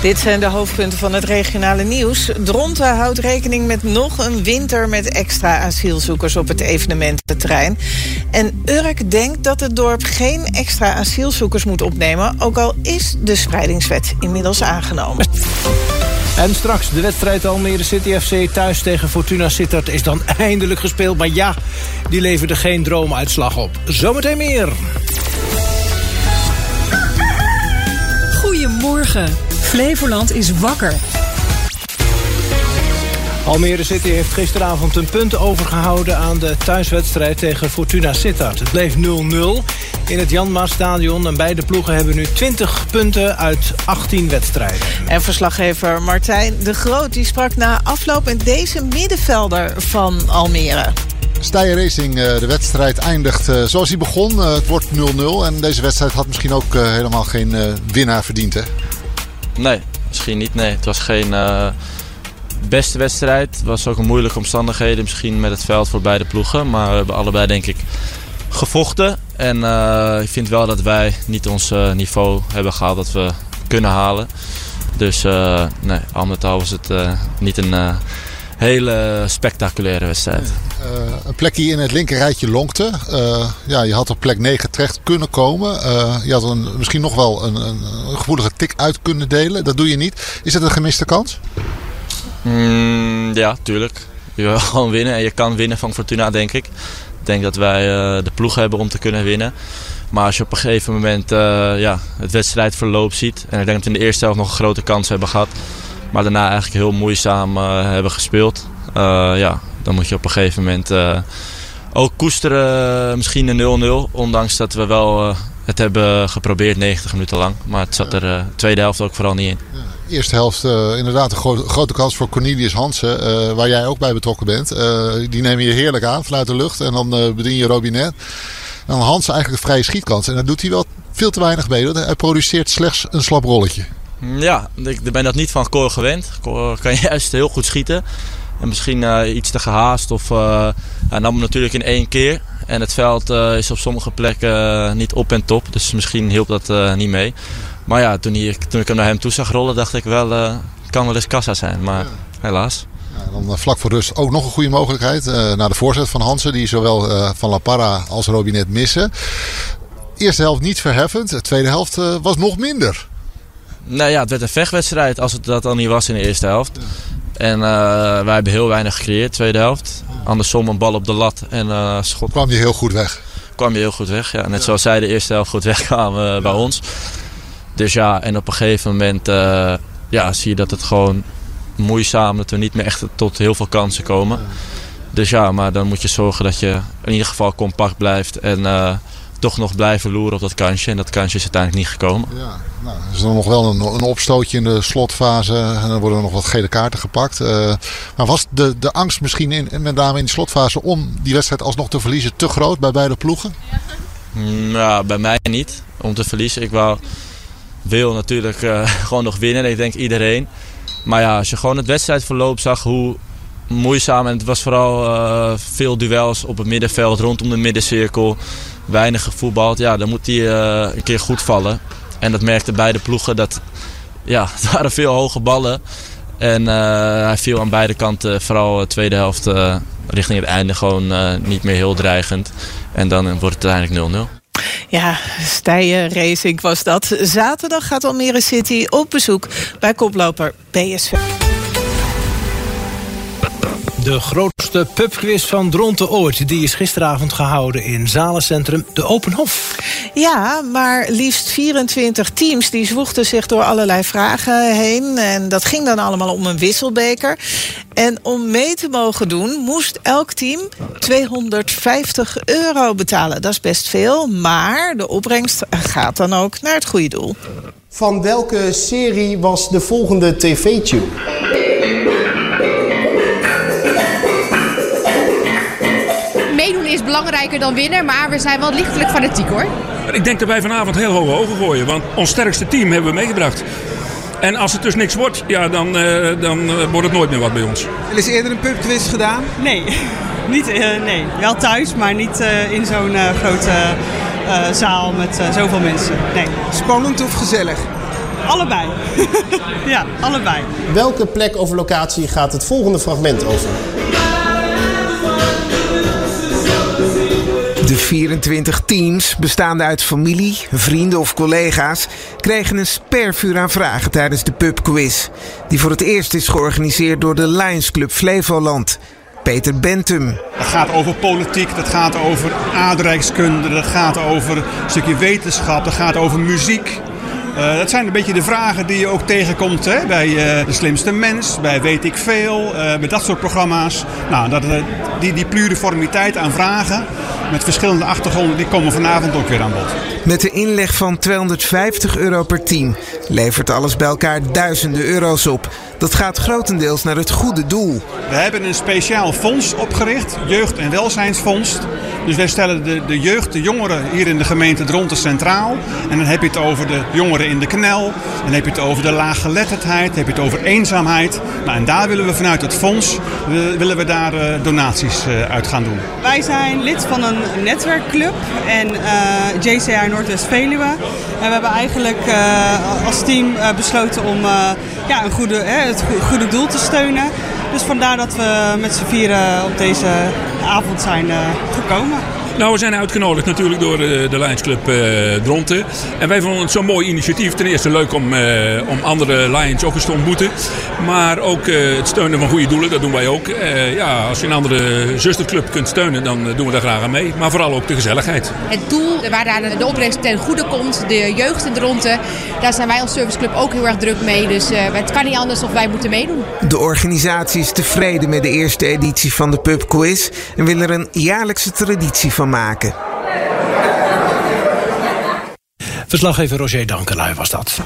Dit zijn de hoofdpunten van het regionale nieuws. Dronten houdt rekening met nog een winter met extra asielzoekers op het evenemententerrein. En Urk denkt dat het dorp geen extra asielzoekers moet opnemen, ook al is de spreidingswet inmiddels aangenomen. En straks de wedstrijd Almere City FC thuis tegen Fortuna Sittard is dan eindelijk gespeeld. Maar ja, die leverde geen droomuitslag op. Zometeen meer. Goedemorgen. Flevoland is wakker. Almere City heeft gisteravond een punt overgehouden aan de thuiswedstrijd tegen Fortuna Sittard. Het bleef 0-0 in het Janma Stadion en beide ploegen hebben nu 20 punten uit 18 wedstrijden. En verslaggever Martijn de Groot die sprak na afloop met deze middenvelder van Almere. Steyr Racing, eh, de wedstrijd eindigt eh, zoals hij begon. Eh, het wordt 0-0 en deze wedstrijd had misschien ook helemaal geen winnaar verdiend hè? Nee, misschien niet. Nee, het was geen beste wedstrijd. Het was ook een moeilijke omstandigheden misschien met het veld voor beide ploegen. Maar we hebben allebei denk ik gevochten. En ik vind wel dat wij niet ons niveau hebben gehaald dat we kunnen halen. Dus nee, al met was het niet een hele spectaculaire wedstrijd. Uh, een plekje in het linkerrijtje lonkte. Uh, ja, je had op plek 9 terecht kunnen komen. Uh, je had een, misschien nog wel een, een, gevoelige tik uit kunnen delen. Dat doe je niet. Is dat een gemiste kans? Mm, ja, tuurlijk. Je wil gewoon winnen en je kan winnen van Fortuna, denk ik. Ik denk dat wij de ploeg hebben om te kunnen winnen. Maar als je op een gegeven moment ja, het wedstrijdverloop ziet... en ik denk dat we in de eerste helft nog een grote kans hebben gehad... Maar daarna eigenlijk heel moeizaam uh, hebben gespeeld. Uh, ja, dan moet je op een gegeven moment uh, ook koesteren. Misschien een 0-0. Ondanks dat we wel het hebben geprobeerd 90 minuten lang. Maar het zat er de tweede helft ook vooral niet in. Ja. Eerste helft inderdaad een gro grote kans voor Cornelius Hansen. waar jij ook bij betrokken bent. die nemen je heerlijk aan vanuit de lucht. En dan bedien je Robinet. En dan Hansen eigenlijk een vrije schietkans. En daar doet hij wel veel te weinig mee. Hij produceert slechts een slap rolletje. Ja, ik ben dat niet van Cor gewend. Cor kan juist heel goed schieten. En misschien uh, iets te gehaast. Of, uh, hij nam hem natuurlijk in één keer. En het veld uh, is op sommige plekken niet op en top. Dus misschien hielp dat niet mee. Maar ja, toen, hij, toen ik hem naar hem toe zag rollen, dacht ik wel, het kan wel eens kassa zijn. Maar helaas. Ja, dan vlak voor rust ook nog een goede mogelijkheid. naar de voorzet van Hansen, die zowel van La Parra als Robinet missen. Eerste helft niet verheffend. De tweede helft was nog minder. Nou ja, het werd een vechtwedstrijd als het dat al niet was in de eerste helft. En uh, wij hebben heel weinig gecreëerd, tweede helft. Andersom een bal op de lat en uh, schot. Kwam je heel goed weg? Kwam je heel goed weg, ja. Net zoals zij de eerste helft goed wegkwamen uh, bij ons. Dus ja, en op een gegeven moment ja, zie je dat het gewoon moeizaam, dat we niet meer echt tot heel veel kansen komen. Dus ja, maar dan moet je zorgen dat je in ieder geval compact blijft en toch nog blijven loeren op dat kansje. En dat kansje is uiteindelijk niet gekomen. Ja, nou, er is dan nog wel een, een opstootje in de slotfase. En dan worden er nog wat gele kaarten gepakt. Uh, maar was de, de angst misschien in, met name in de slotfase om die wedstrijd alsnog te verliezen te groot bij beide ploegen? Nou, bij mij niet. Om te verliezen. Ik wou, wil natuurlijk uh, gewoon nog winnen. Ik denk iedereen. Maar ja, als je gewoon het wedstrijdverloop zag hoe moeizaam. En het was vooral uh, veel duels op het middenveld, rondom de middencirkel weinig gevoetbald. Ja, dan moet hij uh, een keer goed vallen. En dat merkten beide ploegen. Dat, ja, het waren veel hoge ballen. En uh, hij viel aan beide kanten, vooral de tweede helft, richting het einde gewoon niet meer heel dreigend. En dan wordt het uiteindelijk 0-0. Ja, Stijen Racing was dat. Zaterdag gaat Almere City op bezoek bij koploper PSV. De grootste pubquiz van Dronten ooit. Die is gisteravond gehouden in zalencentrum De Openhof. Ja, maar liefst 24 teams die zwoegden zich door allerlei vragen heen. En dat ging dan allemaal om een wisselbeker. En om mee te mogen doen moest elk team 250 euro betalen. Dat is best veel, maar de opbrengst gaat dan ook naar het goede doel. Van welke serie was de volgende tv-tune? Belangrijker dan winnen, maar we zijn wel lichtelijk fanatiek hoor. Ik denk dat wij vanavond heel hoge ogen gooien, want ons sterkste team hebben we meegebracht. En als het dus niks wordt, ja, dan, uh, dan uh, wordt het nooit meer wat bij ons. Er is eerder een pubquiz gedaan? Nee, niet, uh, nee. wel thuis, maar niet in zo'n grote zaal met zoveel mensen. Nee. Spannend of gezellig? allebei. ja, allebei. Welke plek of locatie gaat het volgende fragment over? 24 teams, bestaande uit familie, vrienden of collega's, krijgen een spervuur aan vragen tijdens de pubquiz. Die voor het eerst is georganiseerd door de Lions Club Flevoland. Peter Bentum. Dat gaat over politiek, dat gaat over aardrijkskunde, dat gaat over een stukje wetenschap, dat gaat over muziek. Uh, dat zijn een beetje de vragen die je ook tegenkomt hè, bij uh, De Slimste Mens, bij Weet ik Veel, uh, bij dat soort programma's. Nou, dat, die, die pluriformiteit aan vragen met verschillende achtergronden, die komen vanavond ook weer aan bod. Met de inleg van 250 euro per team levert alles bij elkaar duizenden euro's op. Dat gaat grotendeels naar het goede doel. We hebben een speciaal fonds opgericht, Jeugd- en Welzijnsfonds. Dus wij stellen de, de jeugd, de jongeren hier in de gemeente Dronten centraal. En dan heb je het over de jongeren in de knel. Dan heb je het over de laaggeletterdheid. Dan heb je het over eenzaamheid. Nou, en daar willen we vanuit het fonds willen we daar uh, donaties uh, uit gaan doen. Wij zijn lid van een netwerkclub en uh, JCR Noordwest-Veluwe. En we hebben eigenlijk als team besloten om ja, een goede, het goede doel te steunen. Dus vandaar dat we met z'n vieren op deze avond zijn gekomen. Nou, we zijn uitgenodigd natuurlijk door de, de Lions Club uh, Dronten. En wij vonden het zo'n mooi initiatief. Ten eerste leuk om, uh, om andere Lions ook eens te ontmoeten. Maar ook uh, het steunen van goede doelen, dat doen wij ook. ja, als je een andere zusterclub kunt steunen, dan doen we daar graag aan mee. Maar vooral ook de gezelligheid. Het doel waar daar de opbrengst ten goede komt, de jeugd in Dronten, daar zijn wij als serviceclub ook heel erg druk mee. Dus het kan niet anders of wij moeten meedoen. De organisatie is tevreden met de eerste editie van de Pub Quiz en wil er een jaarlijkse traditie van maken. Verslaggever Roger Dankelui was dat.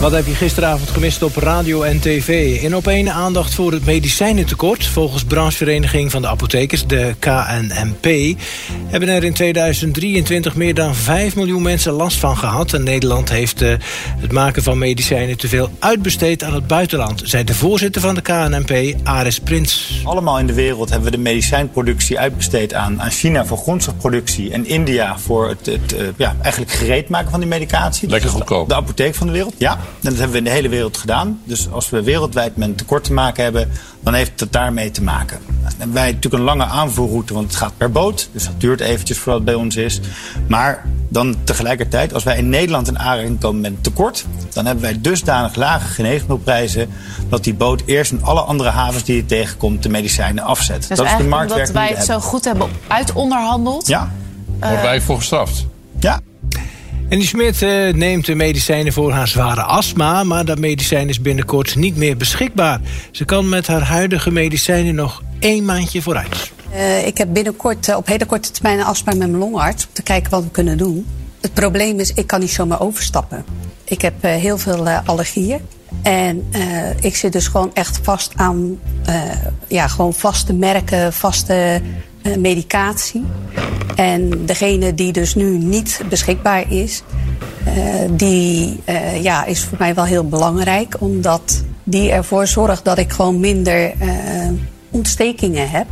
Wat heb je gisteravond gemist op radio en tv? In op één aandacht voor het medicijnentekort. Volgens branchevereniging van de apothekers, de KNMP... hebben er in 2023 meer dan 5 miljoen mensen last van gehad. En Nederland heeft uh, het maken van medicijnen te veel uitbesteed aan het buitenland... zei de voorzitter van de KNMP, Aris Prins. Allemaal in de wereld hebben we de medicijnproductie uitbesteed aan, aan China... voor grondstofproductie en India voor het, het uh, ja, eigenlijk gereed maken van die medicatie. Lekker goedkoop. De, de apotheek van de wereld, ja. En dat hebben we in de hele wereld gedaan. Dus als we wereldwijd met een tekort te maken hebben, dan heeft het daarmee te maken. Dan hebben wij natuurlijk een lange aanvoerroute, want het gaat per boot. Dus dat duurt eventjes voordat het bij ons is. Maar dan tegelijkertijd, als wij in Nederland in aanraking komen met een tekort, dan hebben wij dusdanig lage geneesmiddelprijzen dat die boot eerst in alle andere havens die je tegenkomt de medicijnen afzet. Dus dat is de marktwerking omdat wij het zo goed hebben uitonderhandeld. Ja. Wordt wij voor gestraft? Ja. En die Smit uh, neemt de medicijnen voor haar zware astma... maar dat medicijn is binnenkort niet meer beschikbaar. Ze kan met haar huidige medicijnen nog één maandje vooruit. Uh, ik heb binnenkort uh, op hele korte termijn een afspraak met mijn longarts... om te kijken wat we kunnen doen. Het probleem is, ik kan niet zomaar overstappen. Ik heb heel veel allergieën. En ik zit dus gewoon echt vast aan ja, gewoon vaste merken, vaste medicatie. En degene die dus nu niet beschikbaar is, uh, die uh, ja, is voor mij wel heel belangrijk. Omdat die ervoor zorgt dat ik gewoon minder uh, ontstekingen heb.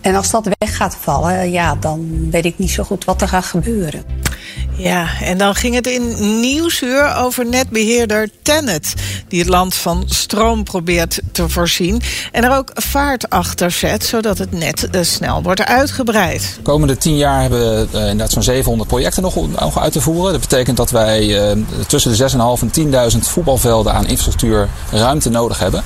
En als dat weg gaat vallen, ja, dan weet ik niet zo goed wat er gaat gebeuren. Ja, en dan ging het in Nieuwsuur over netbeheerder Tennet... die het land van stroom probeert te voorzien... en er ook vaart achter zet, zodat het net uh, snel wordt uitgebreid. De komende tien jaar hebben we uh, inderdaad zo'n 700 projecten nog, nog uit te voeren. Dat betekent dat wij uh, tussen de 6.500 en 10.000 voetbalvelden aan infrastructuur ruimte nodig hebben.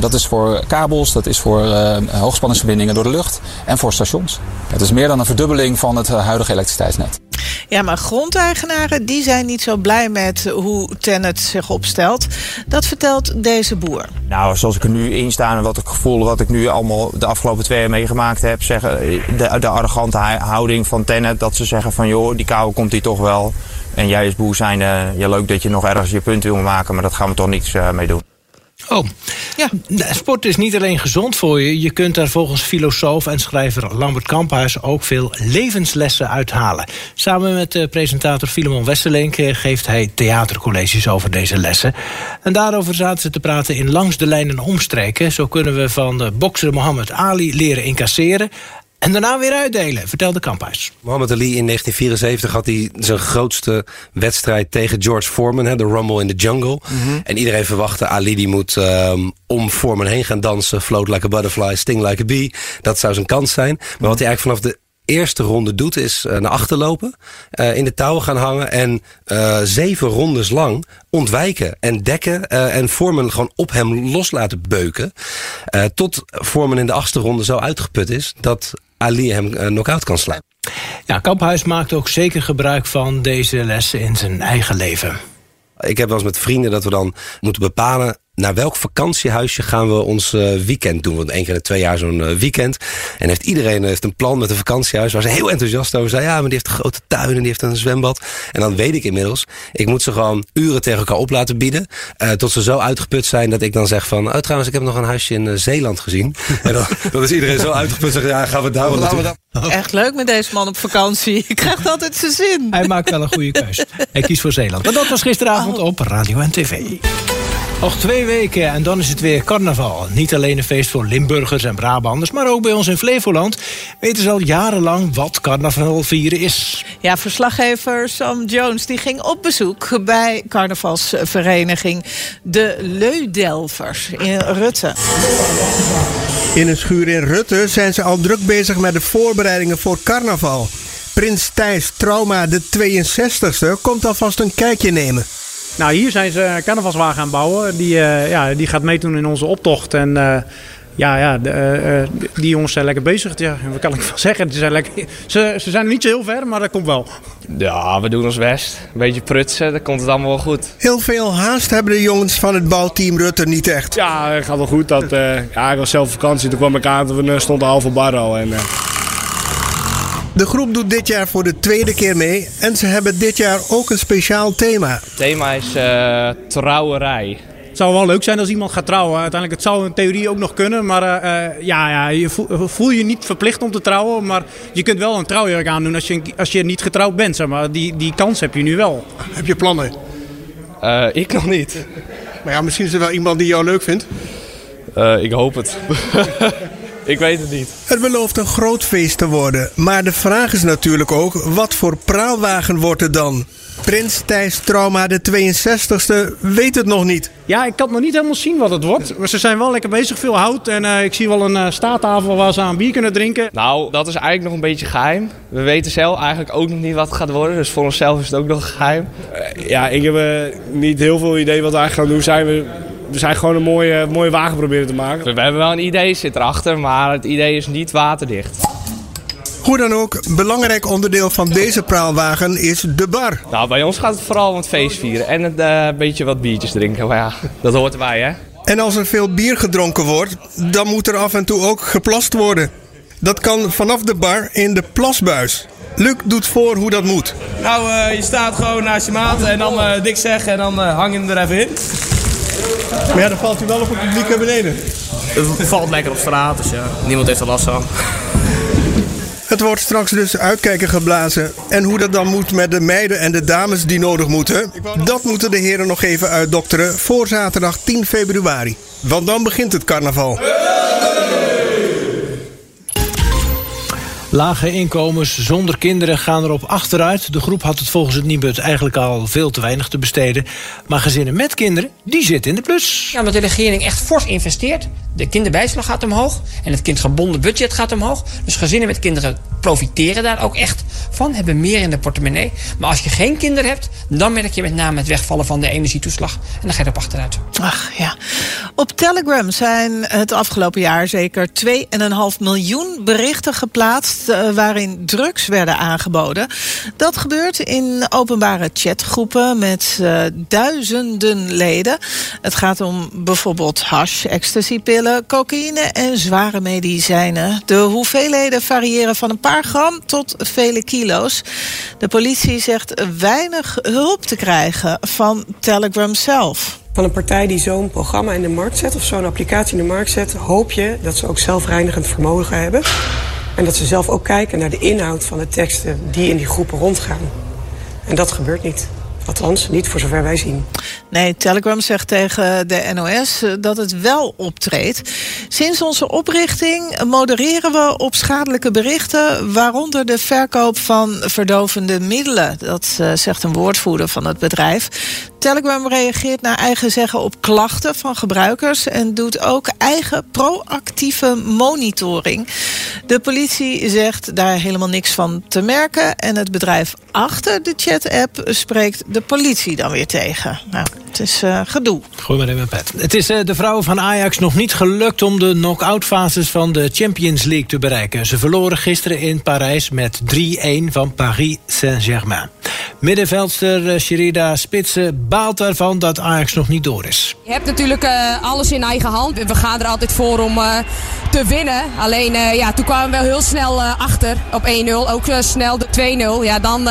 dat is voor kabels, dat is voor hoogspanningsverbindingen door de lucht en voor stations. Het is meer dan een verdubbeling van het huidige elektriciteitsnet. Ja, maar grondeigenaren die zijn niet zo blij met hoe Tennet zich opstelt. Dat vertelt deze boer. Nou, zoals ik er nu in sta en wat ik gevoel wat ik nu allemaal de afgelopen twee jaar meegemaakt heb, zeggen de, de arrogante houding van Tennet, dat ze zeggen van joh, die kou komt hier toch wel. En jij als boer zijn, uh, ja, leuk dat je nog ergens je punt wil maken, maar dat gaan we toch niks uh, mee doen. Oh, ja. Sport is niet alleen gezond voor je. Je kunt daar volgens filosoof en schrijver Lambert Kamphuis ook veel levenslessen uithalen. Samen met de presentator Filemon Westerlink geeft hij theatercolleges over deze lessen. En daarover zaten ze te praten in Langs de Lijnen Omstreken. Zo kunnen we van de bokser Mohammed Ali leren incasseren En daarna weer uitdelen, vertelde Kamphuis. Muhammad Ali in 1974 had hij zijn grootste wedstrijd tegen George Foreman, hè, de Rumble in the Jungle. Mhm. En iedereen verwachtte Ali die moet um, om Foreman heen gaan dansen, float like a butterfly, sting like a bee. Dat zou zijn kans zijn. Maar wat hij eigenlijk vanaf de eerste ronde doet is uh, naar achter lopen, uh, in de touwen gaan hangen en uh, zeven rondes lang ontwijken en dekken en Foreman gewoon op hem los laten beuken. tot Foreman in de achtste ronde zo uitgeput is dat Ali hem knock-out kan slaan. Ja, Kamphuis maakt ook zeker gebruik van deze lessen in zijn eigen leven. Ik heb wel eens met vrienden dat we dan moeten bepalen naar welk vakantiehuisje gaan we ons uh, weekend doen? Want één keer in de twee jaar zo'n uh, weekend. En heeft iedereen heeft een plan met een vakantiehuis waar ze heel enthousiast over zijn. Ja, maar die heeft een grote tuin en die heeft een zwembad. En dan weet ik inmiddels, ik moet ze gewoon uren tegen elkaar op laten bieden. Uh, tot ze zo uitgeput zijn dat ik dan zeg van... Oh, trouwens, ik heb nog een huisje in Zeeland gezien. en dan, dan, is iedereen zo uitgeput. Zeg, ja, gaan we daar wel naartoe. Echt leuk met deze man op vakantie. Je krijgt altijd zijn zin. Hij maakt wel een goede keus. Hij kiest voor Zeeland. Maar dat was gisteravond oh. op Radio en TV. Nog twee weken en dan is het weer carnaval. Niet alleen een feest voor Limburgers en Brabanders... maar ook bij ons in Flevoland weten ze al jarenlang wat carnaval vieren is. Ja, verslaggever Sam Jones die ging op bezoek... bij carnavalsvereniging De Leudelvers in Rutte. In een schuur in Rutte zijn ze al druk bezig met de voorbereidingen voor carnaval. Prins Thijs Trauma, de 62e, komt alvast een kijkje nemen. Nou, hier zijn ze carnavalswagen aan het bouwen. Die, uh, ja, die gaat meedoen in onze optocht. En uh, ja, ja de, uh, die jongens zijn lekker bezig. Ja, wat kan ik van zeggen? Ze zijn, lekker, ze, ze zijn niet zo heel ver, maar dat komt wel. Ja, we doen ons best. Een beetje prutsen, dan komt het allemaal wel goed. Heel veel haast hebben de jongens van het bouwteam Rutte niet echt. Ja, het gaat wel goed. Dat, ja, ik was zelf op vakantie. Toen kwam ik aan, we stonden half op bar al. En, de groep doet dit jaar voor de tweede keer mee en ze hebben dit jaar ook een speciaal thema. Het thema is uh, trouwerij. Het zou wel leuk zijn als iemand gaat trouwen. Uiteindelijk, het zou in theorie ook nog kunnen. Maar uh, ja, ja, je voel, je niet verplicht om te trouwen. Maar je kunt wel een trouwjurk aandoen als je, als je niet getrouwd bent. Zeg maar. die, die kans heb je nu wel. Heb je plannen? Uh, ik nog niet. Maar ja, misschien is er wel iemand die jou leuk vindt. ik hoop het. Ik weet het niet. Het belooft een groot feest te worden. Maar de vraag is natuurlijk ook: wat voor praalwagen wordt het dan? Prins Thijs Trauma, de 62e, weet het nog niet. Ja, ik kan nog niet helemaal zien wat het wordt. Maar ze zijn wel lekker bezig, veel hout. En uh, ik zie wel een uh, staattafel waar ze aan bier kunnen drinken. Nou, dat is eigenlijk nog een beetje geheim. We weten zelf eigenlijk ook nog niet wat het gaat worden. Dus voor onszelf is het ook nog geheim. Uh, ja, ik heb niet heel veel idee wat we eigenlijk gaan doen. Zijn we we zijn gewoon een mooie, mooie wagen proberen te maken. We hebben wel een idee, zit erachter, maar het idee is niet waterdicht. Hoe dan ook, belangrijk onderdeel van deze praalwagen is de bar. Nou, bij ons gaat het vooral om het feest vieren en een uh, beetje wat biertjes drinken. Maar ja, dat hoort erbij, hè? En als er veel bier gedronken wordt, dan moet er af en toe ook geplast worden. Dat kan vanaf de bar in de plasbuis. Luc doet voor hoe dat moet. Nou, uh, je staat gewoon naast je maat en dan uh, dik zeggen en dan hang je hem er even in. Maar ja, dan valt u wel op het publiek naar beneden. Het valt lekker op straat, dus ja, niemand heeft er last van. Het wordt straks dus uitkijken geblazen. En hoe dat dan moet met de meiden en de dames die nodig moeten, dat moeten de heren nog even uitdokteren voor zaterdag 10 februari. Want dan begint het carnaval. Lage inkomens zonder kinderen gaan erop achteruit. De groep had het volgens het Nibud eigenlijk al veel te weinig te besteden. Maar gezinnen met kinderen, die zitten in de plus. Ja, omdat de regering echt fors investeert. De kinderbijslag gaat omhoog. En het kindgebonden budget gaat omhoog. Dus gezinnen met kinderen profiteren daar ook echt van. Hebben meer in de portemonnee. Maar als je geen kinderen hebt, dan merk je met name het wegvallen van de energietoeslag. En dan ga je erop achteruit. Ach ja. Op Telegram zijn het afgelopen jaar zeker 2,5 miljoen berichten geplaatst waarin drugs werden aangeboden. Dat gebeurt in openbare chatgroepen met uh, duizenden leden. Het gaat om bijvoorbeeld hash, ecstasypillen, cocaïne en zware medicijnen. De hoeveelheden variëren van een paar gram tot vele kilo's. De politie zegt weinig hulp te krijgen van Telegram zelf. Van een partij die zo'n programma in de markt zet of zo'n applicatie in de markt zet, hoop je dat ze ook zelfreinigend vermogen hebben. En dat ze zelf ook kijken naar de inhoud van de teksten die in die groepen rondgaan. En dat gebeurt niet. Althans, niet voor zover wij zien. Nee, Telegram zegt tegen de NOS eh, dat het wel optreedt. Sinds onze oprichting modereren we op schadelijke berichten, waaronder de verkoop van verdovende middelen. Dat uh, zegt een woordvoerder van het bedrijf. Telegram reageert naar eigen zeggen op klachten van gebruikers en doet ook eigen proactieve monitoring. De politie zegt daar helemaal niks van te merken en het bedrijf achter de chat-app spreekt de politie dan weer tegen. Nou, het is uh, gedoe. Gooi maar. Het is uh, de vrouwen van Ajax nog niet gelukt om de knock-out fases van de Champions League te bereiken. Ze verloren gisteren in Parijs met 3-1 van Paris Saint-Germain. Middenveldster uh, Sherida Spitsen baalt ervan dat Ajax nog niet door is. Je hebt natuurlijk uh, alles in eigen hand. We gaan er altijd voor om uh, te winnen. Alleen ja, toen kwamen we wel heel snel achter op 1-0. Ook snel de 2-0. Ja, dan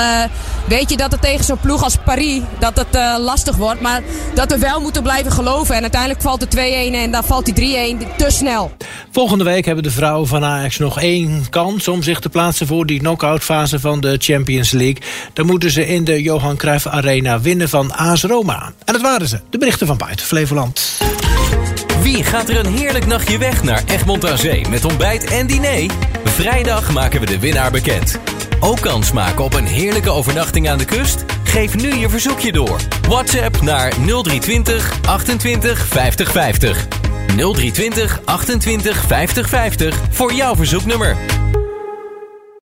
weet je dat het tegen zo'n ploeg als Paris dat het lastig wordt. Maar dat we wel moeten blijven geloven. En uiteindelijk valt de 2-1 en dan valt die 3-1 te snel. Volgende week hebben de vrouwen van Ajax nog één kans om zich te plaatsen voor die knock-out fase van de Champions League. Dan moeten ze de Johan Cruijff Arena winnen van AS Roma. En dat waren ze, de berichten van buiten Flevoland. Wie gaat er een heerlijk nachtje weg naar Egmond aan Zee met ontbijt en diner? Vrijdag maken we de winnaar bekend. Ook kans maken op een heerlijke overnachting aan de kust? Geef nu je verzoekje door. WhatsApp naar 0320 28 50 50. 0320 28 50 50 voor jouw verzoeknummer.